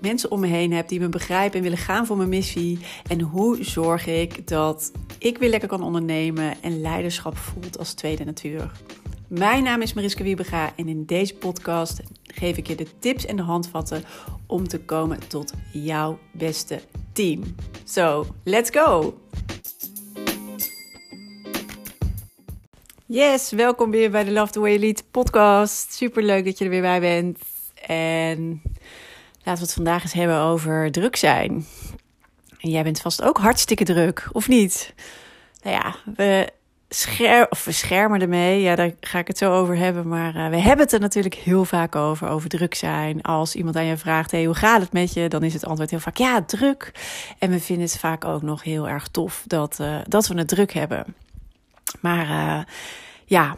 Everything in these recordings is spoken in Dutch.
mensen om me heen heb die me begrijpen en willen gaan voor mijn missie? En hoe zorg ik dat ik weer lekker kan ondernemen en leiderschap voelt als tweede natuur? Mijn naam is Mariska Wiebega en in deze podcast geef ik je de tips en de handvatten om te komen tot jouw beste team. So, let's go! Yes, welkom weer bij de Love the Way Elite podcast. Super leuk dat je er weer bij bent. En laten we het vandaag eens hebben over druk zijn. En jij bent vast ook hartstikke druk, of niet? Nou ja, we, scher of we schermen ermee. Ja, daar ga ik het zo over hebben. Maar uh, we hebben het er natuurlijk heel vaak over, over druk zijn. Als iemand aan je vraagt, hey, hoe gaat het met je? Dan is het antwoord heel vaak, ja, druk. En we vinden het vaak ook nog heel erg tof dat, uh, dat we het druk hebben. Maar uh, ja,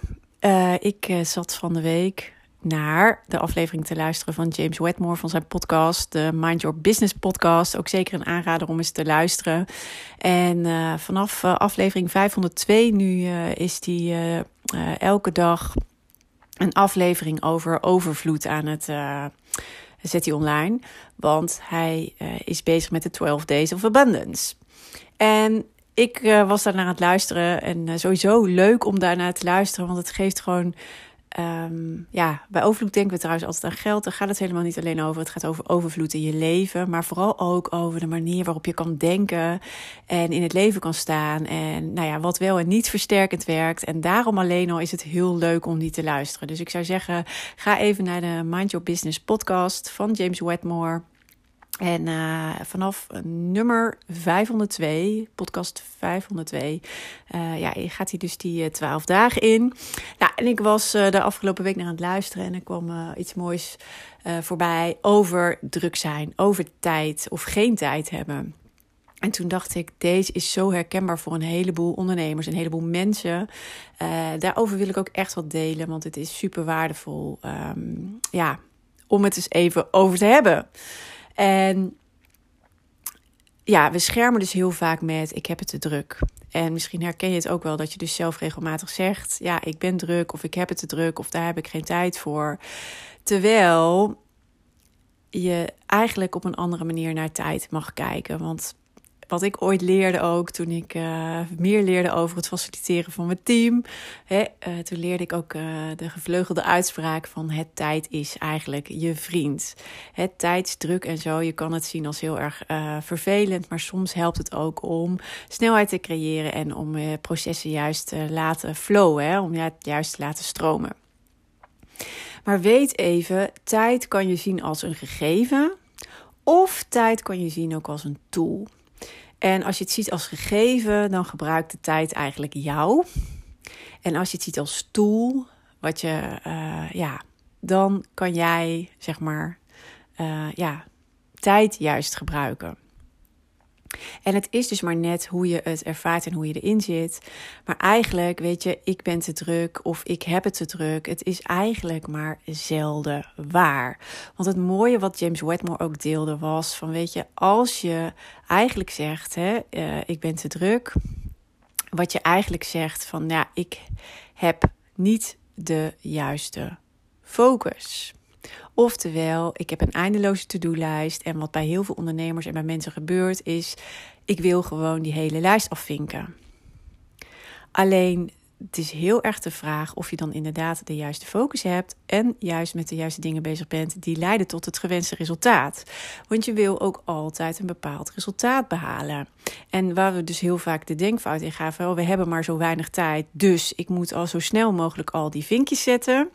ik zat van de week naar de aflevering te luisteren van James Wedmore van zijn podcast, de Mind Your Business podcast. Ook zeker een aanrader om eens te luisteren. En uh, vanaf aflevering 502 nu is die elke dag een aflevering over overvloed aan het zet hij online. Want hij is bezig met de 12 Days of Abundance. En ik was daar naar aan het luisteren. En sowieso leuk om daarnaar te luisteren. Want het geeft gewoon. Um, ja, bij overvloed denken we trouwens altijd aan geld. Daar gaat het helemaal niet alleen over. Het gaat over overvloed in je leven. Maar vooral ook over de manier waarop je kan denken. En in het leven kan staan. En nou ja, wat wel en niet versterkend werkt. En daarom alleen al is het heel leuk om die te luisteren. Dus ik zou zeggen, ga even naar de Mind Your Business podcast van James Wedmore. En uh, vanaf nummer 502, podcast 502, uh, ja, gaat hij dus die 12 dagen in. Nou, en ik was uh, de afgelopen week naar aan het luisteren en er kwam iets moois voorbij over druk zijn, over tijd of geen tijd hebben. En toen dacht ik, deze is zo herkenbaar voor een heleboel ondernemers, een heleboel mensen. daarover wil ik ook echt wat delen, want het is super waardevol um, ja, om het eens even over te hebben. En ja, we schermen dus heel vaak met ik heb het te druk. En misschien herken je het ook wel dat je dus zelf regelmatig zegt: ja, ik ben druk of ik heb het te druk of daar heb ik geen tijd voor. Terwijl je eigenlijk op een andere manier naar tijd mag kijken. Want wat ik ooit leerde ook toen ik uh, meer leerde over het faciliteren van mijn team. Hè, uh, toen leerde ik ook uh, de gevleugelde uitspraak van het tijd is eigenlijk je vriend. Het tijdsdruk en zo, je kan het zien als heel erg vervelend, maar soms helpt het ook om snelheid te creëren en om processen juist te laten flowen, hè, om het juist te laten stromen. Maar weet even, tijd kan je zien als een gegeven of tijd kan je zien ook als een tool. En als je het ziet als gegeven, dan gebruikt de tijd eigenlijk jou. En als je het ziet als tool, wat je, uh, ja, dan kan jij, zeg maar, uh, ja, tijd juist gebruiken. En het is dus maar net hoe je het ervaart en hoe je erin zit. Maar eigenlijk, weet je, ik ben te druk of ik heb het te druk. Het is eigenlijk maar zelden waar. Want het mooie wat James Wedmore ook deelde was van, weet je, als je eigenlijk zegt, hè, uh, ik ben te druk. Wat je eigenlijk zegt van, ja, ik heb niet de juiste focus. Oftewel, ik heb een eindeloze to-do-lijst. En wat bij heel veel ondernemers en bij mensen gebeurt, is: ik wil gewoon die hele lijst afvinken. Alleen het is heel erg de vraag of je dan inderdaad de juiste focus hebt en juist met de juiste dingen bezig bent die leiden tot het gewenste resultaat. Want je wil ook altijd een bepaald resultaat behalen. En waar we dus heel vaak de denkfout in gaan, van, we hebben maar zo weinig tijd, dus ik moet al zo snel mogelijk al die vinkjes zetten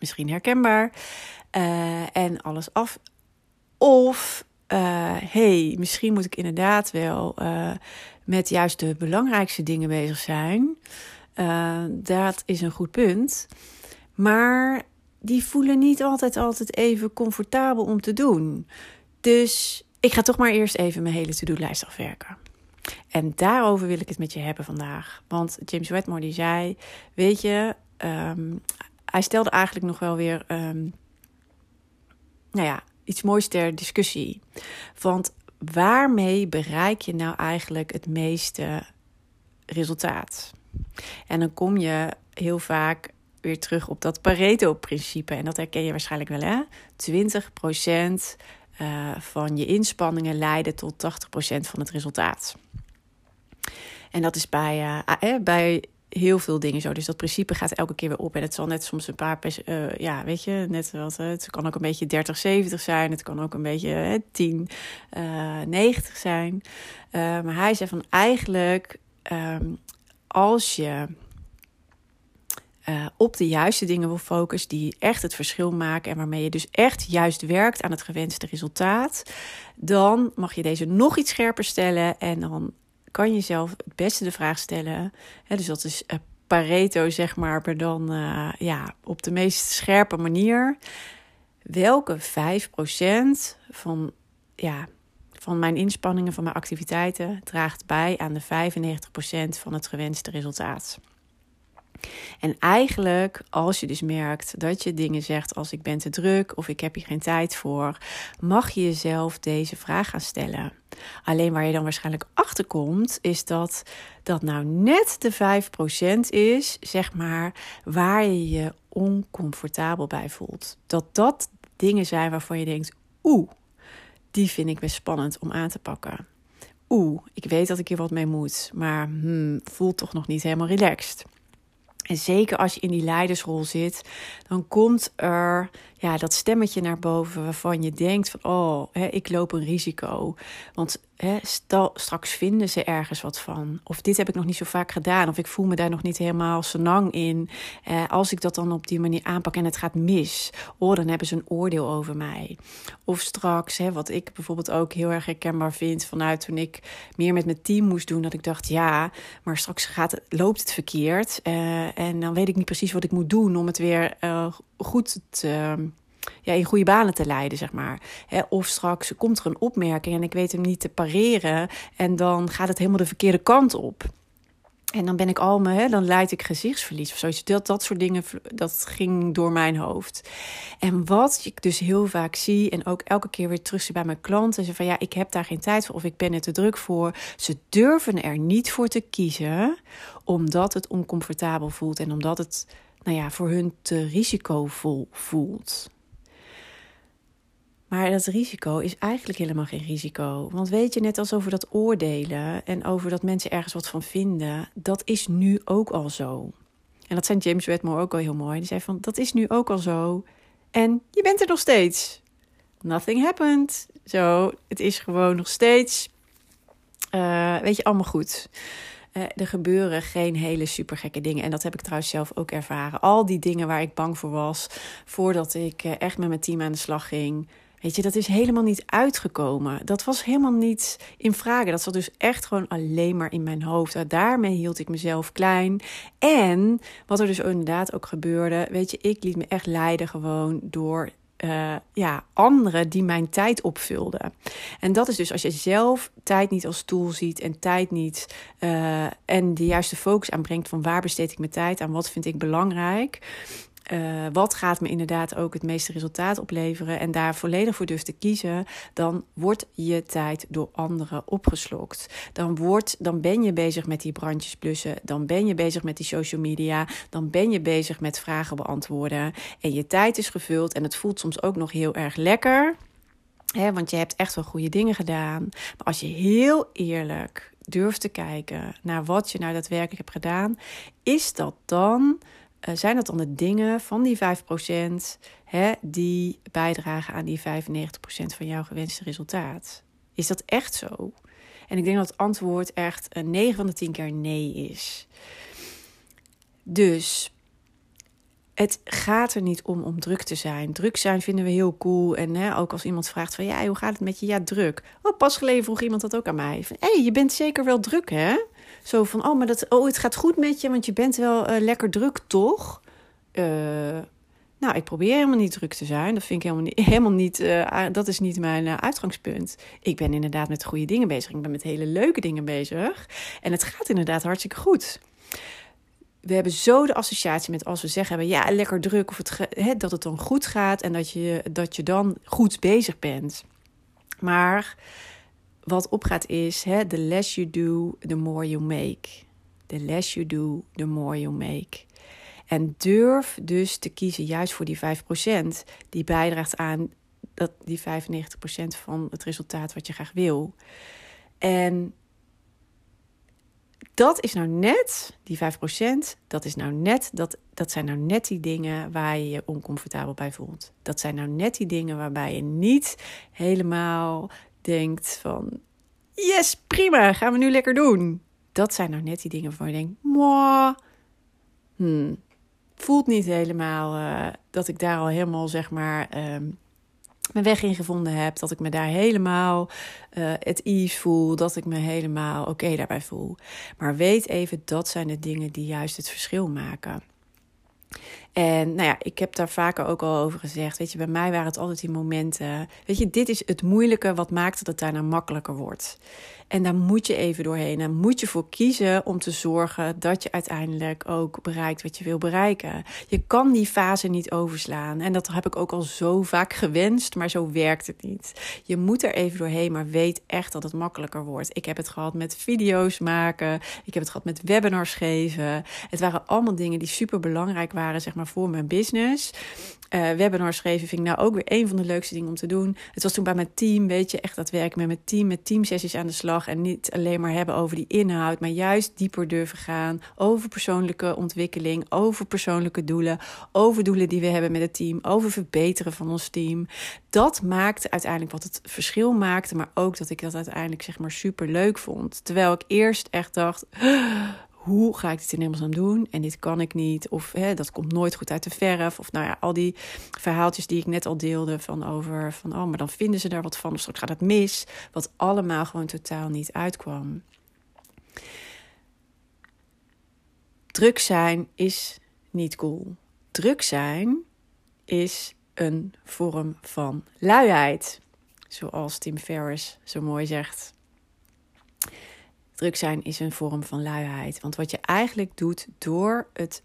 misschien herkenbaar. Uh, en alles af. Of, uh, hey, misschien moet ik inderdaad wel uh, met juist de belangrijkste dingen bezig zijn. dat is een goed punt. Maar die voelen niet altijd, altijd even comfortabel om te doen. Dus ik ga toch maar eerst even mijn hele to-do-lijst afwerken. En daarover wil ik het met je hebben vandaag. Want James Wedmore die zei, weet je, ehm, hij stelde eigenlijk nog wel weer, um, nou ja, iets moois ter discussie. Want waarmee bereik je nou eigenlijk het meeste resultaat? En dan kom je heel vaak weer terug op dat Pareto-principe. En dat herken je waarschijnlijk wel, hè? 20% uh, van je inspanningen leiden tot 80% van het resultaat. En dat is bij, uh, bij heel veel dingen zo. Dus dat principe gaat elke keer weer op. En het zal net soms een paar, uh, ja, weet je, net wat. Het kan ook een beetje 30, 70 zijn. Het kan ook een beetje uh, 10, 90 zijn. maar hij zei van eigenlijk, um, als je op de juiste dingen wil focussen, die echt het verschil maken en waarmee je dus echt juist werkt aan het gewenste resultaat, dan mag je deze nog iets scherper stellen en dan kan je zelf het beste de vraag stellen. Hè, dus dat is uh, Pareto, zeg maar, maar dan uh, ja, op de meest scherpe manier. Welke 5% van, ja, van mijn inspanningen, van mijn activiteiten, draagt bij aan de 95% van het gewenste resultaat? En eigenlijk, als je dus merkt dat je dingen zegt als ik ben te druk of ik heb hier geen tijd voor, mag je jezelf deze vraag gaan stellen. Alleen waar je dan waarschijnlijk achter komt, is dat dat nou net de 5% is, zeg maar, waar je je oncomfortabel bij voelt. Dat dat dingen zijn waarvan je denkt, oeh, die vind ik best spannend om aan te pakken. Oeh, ik weet dat ik hier wat mee moet, maar hmm, voelt toch nog niet helemaal relaxed. En zeker als je in die leidersrol zit, dan komt er ja, dat stemmetje naar boven waarvan je denkt van oh, hè, ik loop een risico. Want hè, straks vinden ze ergens wat van. Of dit heb ik nog niet zo vaak gedaan. Of ik voel me daar nog niet helemaal senang in. Eh, als ik dat dan op die manier aanpak en het gaat mis. Oh, dan hebben ze een oordeel over mij. Of straks, hè, wat ik bijvoorbeeld ook heel erg herkenbaar vind vanuit toen ik meer met mijn team moest doen. Dat ik dacht, ja, maar straks gaat loopt het verkeerd. Uh, en dan weet ik niet precies wat ik moet doen om het weer uh, goed te, ja, in goede banen te leiden, zeg maar. of straks komt er een opmerking en ik weet hem niet te pareren en dan gaat het helemaal de verkeerde kant op. En dan ben ik al me, dan leid ik gezichtsverlies of zoiets. Dat, dat soort dingen, dat ging door mijn hoofd. En wat ik dus heel vaak zie, en ook elke keer weer terug zie bij mijn klanten, ze van ja, ik heb daar geen tijd voor of ik ben er te druk voor. Ze durven er niet voor te kiezen, omdat het oncomfortabel voelt en omdat het, nou ja, voor hun te risicovol voelt. Maar dat risico is eigenlijk helemaal geen risico. Want weet je, net als over dat oordelen en over dat mensen ergens wat van vinden, dat is nu ook al zo. En dat zei James Wedmore ook al heel mooi. Die zei van, dat is nu ook al zo. En je bent er nog steeds. Nothing happened. Zo, het is gewoon nog steeds, uh, weet je, allemaal goed. Uh, er gebeuren geen hele super gekke dingen. En dat heb ik trouwens zelf ook ervaren. Al die dingen waar ik bang voor was, voordat ik uh, echt met mijn team aan de slag ging Weet je, dat is helemaal niet uitgekomen. Dat was helemaal niet in vragen. Dat zat dus echt gewoon alleen maar in mijn hoofd. Daarmee hield ik mezelf klein. En wat er dus inderdaad ook gebeurde, weet je, ik liet me echt leiden gewoon door uh, ja, anderen die mijn tijd opvulden. En dat is dus als je zelf tijd niet als tool ziet en tijd niet uh, en de juiste focus aanbrengt van waar besteed ik mijn tijd aan, wat vind ik belangrijk. Uh, wat gaat me inderdaad ook het meeste resultaat opleveren en daar volledig voor durft te kiezen, dan wordt je tijd door anderen opgeslokt. Dan, wordt, dan ben je bezig met die brandjes blussen, dan ben je bezig met die social media, dan ben je bezig met vragen beantwoorden en je tijd is gevuld en het voelt soms ook nog heel erg lekker. Hè, want je hebt echt wel goede dingen gedaan. Maar als je heel eerlijk durft te kijken naar wat je nou daadwerkelijk hebt gedaan, is dat dan uh, zijn dat dan de dingen van die 5% hè, die bijdragen aan die 95% van jouw gewenste resultaat? Is dat echt zo? En ik denk dat het antwoord echt een 9 van de 10 keer nee is. Dus het gaat er niet om om druk te zijn. Druk zijn vinden we heel cool. En hè, ook als iemand vraagt van ja, hoe gaat het met je? Ja, druk. Oh, pas geleden vroeg iemand dat ook aan mij. Hé, hey, je bent zeker wel druk, hè? Zo van, oh, maar dat, oh, het gaat goed met je, want je bent wel uh, lekker druk, toch? Uh, Nou, ik probeer helemaal niet druk te zijn. Dat vind ik helemaal niet. Helemaal niet uh, dat is niet mijn uitgangspunt. Ik ben inderdaad met goede dingen bezig. Ik ben met hele leuke dingen bezig. En het gaat inderdaad hartstikke goed. We hebben zo de associatie met als we zeggen hebben, ja, lekker druk of het, dat het dan goed gaat en dat je, dat je dan goed bezig bent. Maar wat opgaat is, hè, the less you do, the more you make. The less you do, the more you make. En durf dus te kiezen juist voor die 5% die bijdraagt aan dat, die 95% van het resultaat wat je graag wil. En dat is nou net, die 5%, dat is nou net, dat, dat zijn nou net die dingen waar je je oncomfortabel bij voelt. Dat zijn nou net die dingen waarbij je niet helemaal denkt van, yes, prima, gaan we nu lekker doen. Dat zijn nou net die dingen waarvan je denkt, moi, hmm, voelt niet helemaal uh, dat ik daar al helemaal, zeg maar, um, mijn weg in gevonden heb. Dat ik me daar helemaal uh, het ease voel. Dat ik me helemaal oké daarbij voel. Maar weet even, dat zijn de dingen die juist het verschil maken. En nou ja, ik heb daar vaker ook al over gezegd. Weet je, bij mij waren het altijd die momenten. Weet je, dit is het moeilijke wat maakt dat het daarna makkelijker wordt. En daar moet je even doorheen. Daar moet je voor kiezen om te zorgen dat je uiteindelijk ook bereikt wat je wil bereiken. Je kan die fase niet overslaan. En dat heb ik ook al zo vaak gewenst, maar zo werkt het niet. Je moet er even doorheen, maar weet echt dat het makkelijker wordt. Ik heb het gehad met video's maken. Ik heb het gehad met webinars geven. Het waren allemaal dingen die super belangrijk waren, zeg maar, voor mijn business. Uh, webinars schrijven vind ik nou ook weer een van de leukste dingen om te doen. Het was toen bij mijn team, weet je, echt dat werken met mijn team, met teamsessies aan de slag. En niet alleen maar hebben over die inhoud, maar juist dieper durven gaan over persoonlijke ontwikkeling, over persoonlijke doelen, over doelen die we hebben met het team, over verbeteren van ons team. Dat maakte uiteindelijk wat het verschil maakte, maar ook dat ik dat uiteindelijk zeg maar super leuk vond. Terwijl ik eerst echt dacht hoe ga ik dit in hemelsnaam doen? En dit kan ik niet. Of hè, dat komt nooit goed uit de verf. Of nou ja, al die verhaaltjes die ik net al deelde van over van oh, maar dan vinden ze daar wat van. Of straks gaat het mis. Wat allemaal gewoon totaal niet uitkwam. Druk zijn is niet cool. Druk zijn is een vorm van luiheid. Zoals Tim Ferriss zo mooi zegt. Druk zijn is een vorm van luiheid. Want wat je eigenlijk doet door het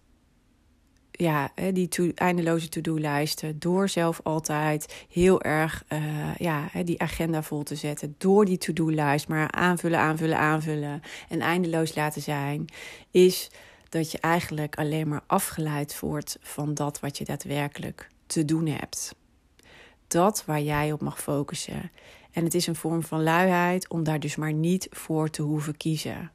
ja, die eindeloze to-do-lijsten. Door zelf altijd heel erg uh, ja, die agenda vol te zetten. Door die to-do-lijst maar aanvullen, aanvullen, aanvullen. En eindeloos laten zijn. Is dat je eigenlijk alleen maar afgeleid wordt van dat wat je daadwerkelijk te doen hebt. Dat waar jij op mag focussen. En het is een vorm van luiheid om daar dus maar niet voor te hoeven kiezen.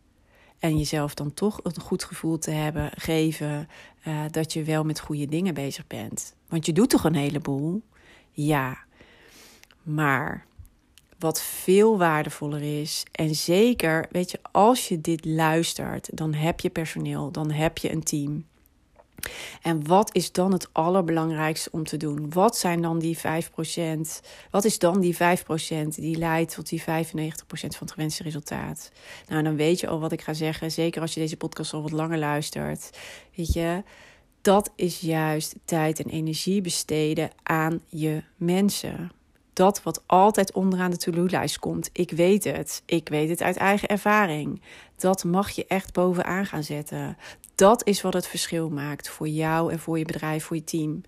En jezelf dan toch een goed gevoel te hebben, geven uh, dat je wel met goede dingen bezig bent. Want je doet toch een heleboel? Ja. Maar wat veel waardevoller is, en zeker, weet je, als je dit luistert, dan heb je personeel, dan heb je een team. En wat is dan het allerbelangrijkste om te doen? Wat zijn dan die 5%? Wat is dan die 5% die leidt tot die 95% van het gewenste resultaat? Nou, dan weet je al wat ik ga zeggen. Zeker als je deze podcast al wat langer luistert. Weet je, dat is juist tijd en energie besteden aan je mensen dat wat altijd onderaan de to-do-lijst komt. Ik weet het. Ik weet het uit eigen ervaring. Dat mag je echt bovenaan gaan zetten. Dat is wat het verschil maakt voor jou en voor je bedrijf, voor je team.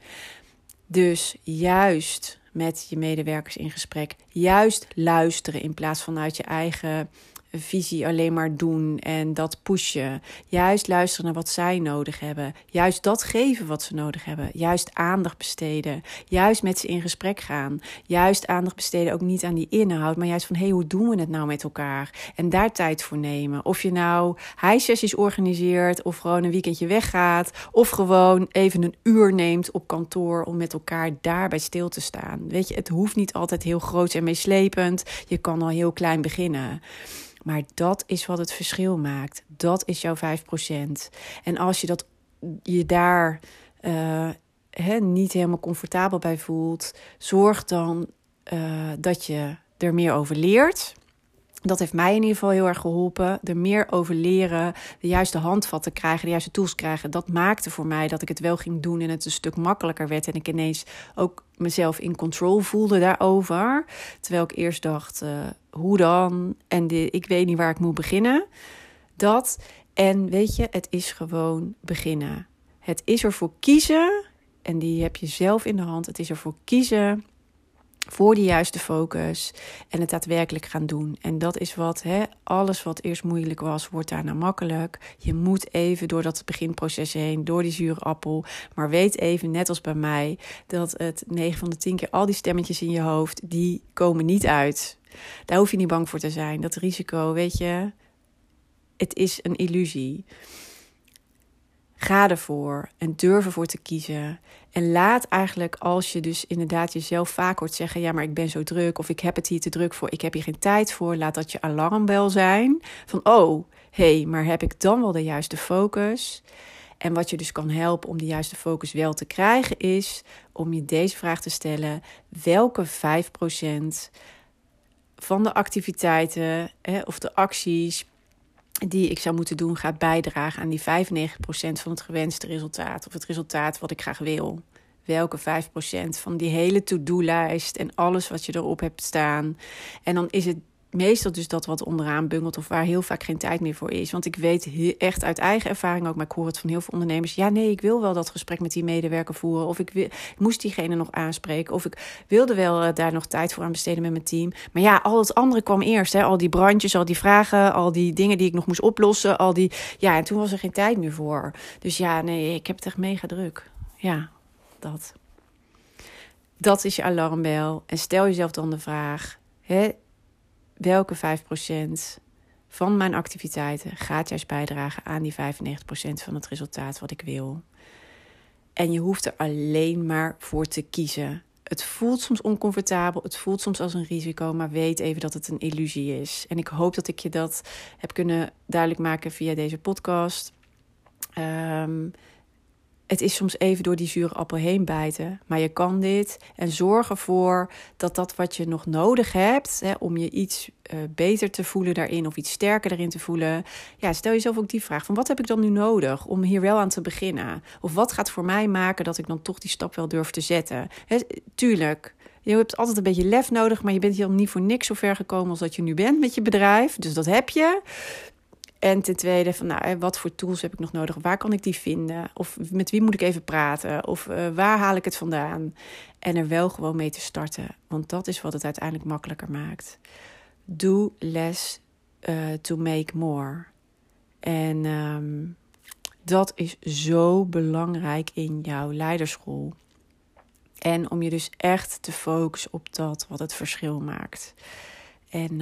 Dus juist met je medewerkers in gesprek, juist luisteren in plaats van uit je eigen visie alleen maar doen en dat pushen. Juist luisteren naar wat zij nodig hebben. Juist dat geven wat ze nodig hebben. Juist aandacht besteden. Juist met ze in gesprek gaan. Juist aandacht besteden ook niet aan die inhoud, maar juist van hé, hey, hoe doen we het nou met elkaar? En daar tijd voor nemen. Of je nou high-sessies organiseert of gewoon een weekendje weggaat of gewoon even een uur neemt op kantoor om met elkaar daarbij stil te staan. Weet je, het hoeft niet altijd heel groot en meeslepend. Je kan al heel klein beginnen. Maar dat is wat het verschil maakt. Dat is jouw 5%. En als je dat, je daar uh, niet helemaal comfortabel bij voelt, zorg dan uh, dat je er meer over leert. Dat heeft mij in ieder geval heel erg geholpen. Er meer over leren, de juiste handvatten krijgen, de juiste tools krijgen. Dat maakte voor mij dat ik het wel ging doen en het een stuk makkelijker werd. En ik ineens ook mezelf in control voelde daarover. Terwijl ik eerst dacht, uh, hoe dan? En ik weet niet waar ik moet beginnen. Dat. En weet je, het is gewoon beginnen. Het is ervoor kiezen. En die heb je zelf in de hand. Het is ervoor kiezen voor de juiste focus en het daadwerkelijk gaan doen. En dat is wat, hè, alles wat eerst moeilijk was, wordt daarna makkelijk. Je moet even door dat beginproces heen, door die zure appel. Maar weet even, net als bij mij, dat het 9 van de 10 keer al die stemmetjes in je hoofd, die komen niet uit. Daar hoef je niet bang voor te zijn. Dat risico, weet je, het is een illusie. Ga ervoor en durf ervoor te kiezen. En laat eigenlijk als je dus inderdaad jezelf vaak hoort zeggen: Ja, maar ik ben zo druk of ik heb het hier te druk voor, ik heb hier geen tijd voor. Laat dat je alarmbel zijn van: Oh, hé, hey, maar heb ik dan wel de juiste focus? En wat je dus kan helpen om de juiste focus wel te krijgen, is om je deze vraag te stellen: welke 5% van de activiteiten of de acties die ik zou moeten doen gaat bijdragen aan die 95% van het gewenste resultaat of het resultaat wat ik graag wil. Welke 5% van die hele to-do-lijst en alles wat je erop hebt staan. En dan is het meestal dus dat wat onderaan bungelt of waar heel vaak geen tijd meer voor is. Want ik weet echt uit eigen ervaring ook, maar ik hoor het van heel veel ondernemers. Ja, nee, ik wil wel dat gesprek met die medewerker voeren. Of ik, wil, moest diegene nog aanspreken. Of ik wilde wel uh, daar nog tijd voor aan besteden met mijn team. Maar ja, al het andere kwam eerst. Hè? Al die brandjes, al die vragen, al die dingen die ik nog moest oplossen. Al die, ja, en toen was er geen tijd meer voor. Dus ja, nee, ik heb het echt mega druk. Ja, dat. Dat is je alarmbel. En stel jezelf dan de vraag: hè, welke 5% van mijn activiteiten gaat juist bijdragen aan die 95% van het resultaat wat ik wil. En je hoeft er alleen maar voor te kiezen. Het voelt soms oncomfortabel, het voelt soms als een risico, maar weet even dat het een illusie is. En ik hoop dat ik je dat heb kunnen duidelijk maken via deze podcast. Um, het is soms even door die zure appel heen bijten. Maar je kan dit en zorg ervoor dat dat wat je nog nodig hebt hè, om je iets uh, beter te voelen daarin of iets sterker erin te voelen. Ja, stel jezelf ook die vraag: van wat heb ik dan nu nodig om hier wel aan te beginnen? Of wat gaat voor mij maken dat ik dan toch die stap wel durf te zetten? Hè, tuurlijk. Je hebt altijd een beetje lef nodig, maar je bent hier niet voor niks zo ver gekomen als dat je nu bent met je bedrijf. Dus dat heb je. En ten tweede, van, nou, wat voor tools heb ik nog nodig? Waar kan ik die vinden? Of met wie moet ik even praten? Of uh, waar haal ik het vandaan? En er wel gewoon mee te starten. Want dat is wat het uiteindelijk makkelijker maakt. Do less uh, to make more. En um, dat is zo belangrijk in jouw leiderschool. En om je dus echt te focussen op dat wat het verschil maakt. En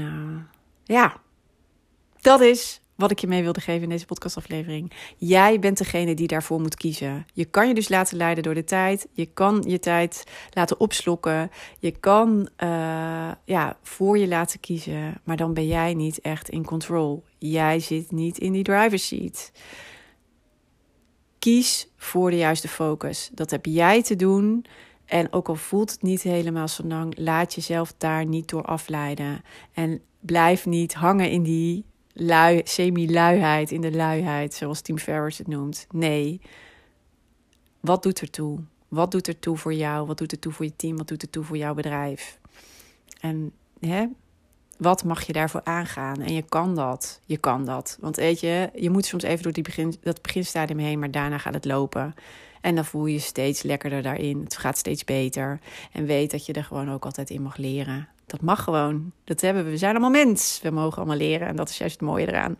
ja, dat is wat ik je mee wilde geven in deze podcastaflevering. Jij bent degene die daarvoor moet kiezen. Je kan je dus laten leiden door de tijd. Je kan je tijd laten opslokken. Je kan uh, ja, voor je laten kiezen. Maar dan ben jij niet echt in control. Jij zit niet in die driver's seat. Kies voor de juiste focus. Dat heb jij te doen. En ook al voelt het niet helemaal zo lang, laat jezelf daar niet door afleiden. En blijf niet hangen in die lui, semi-luiheid, in de luiheid, zoals Tim Ferriss het noemt. Nee. Wat doet er toe? Wat doet er toe voor jou? Wat doet er toe voor je team? Wat doet er toe voor jouw bedrijf? En hè, wat mag je daarvoor aangaan? En je kan dat. Je kan dat. Want weet je, je moet soms even door die begin, dat beginstadium heen, maar daarna gaat het lopen. En dan voel je je steeds lekkerder daarin. Het gaat steeds beter. En weet dat je er gewoon ook altijd in mag leren. Dat mag gewoon. Dat hebben we. We zijn allemaal mens. We mogen allemaal leren. En dat is juist het mooie eraan.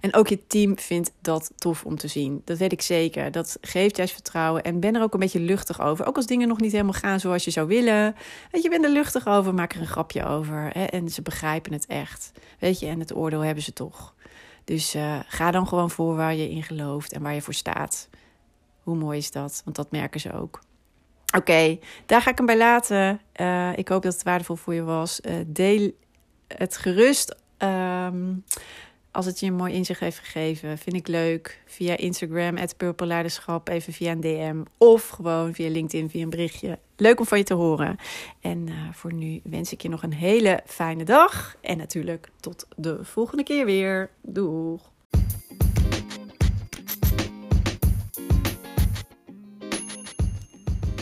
En ook je team vindt dat tof om te zien. Dat weet ik zeker. Dat geeft juist vertrouwen. En ben er ook een beetje luchtig over. Ook als dingen nog niet helemaal gaan zoals je zou willen. Weet je, ben er luchtig over. Maak er een grapje over. Hè? En ze begrijpen het echt. Weet je, en het oordeel hebben ze toch. Dus uh, ga dan gewoon voor waar je in gelooft en waar je voor staat. Hoe mooi is dat? Want dat merken ze ook. Oké, daar ga ik hem bij laten. Uh, ik hoop dat het waardevol voor je was. Uh, deel het gerust. Um, als het je een mooi inzicht heeft gegeven, vind ik leuk. Via Instagram, Purple even via een DM. Of gewoon via LinkedIn, via een berichtje. Leuk om van je te horen. En uh, voor nu wens ik je nog een hele fijne dag. En natuurlijk tot de volgende keer weer. Doeg!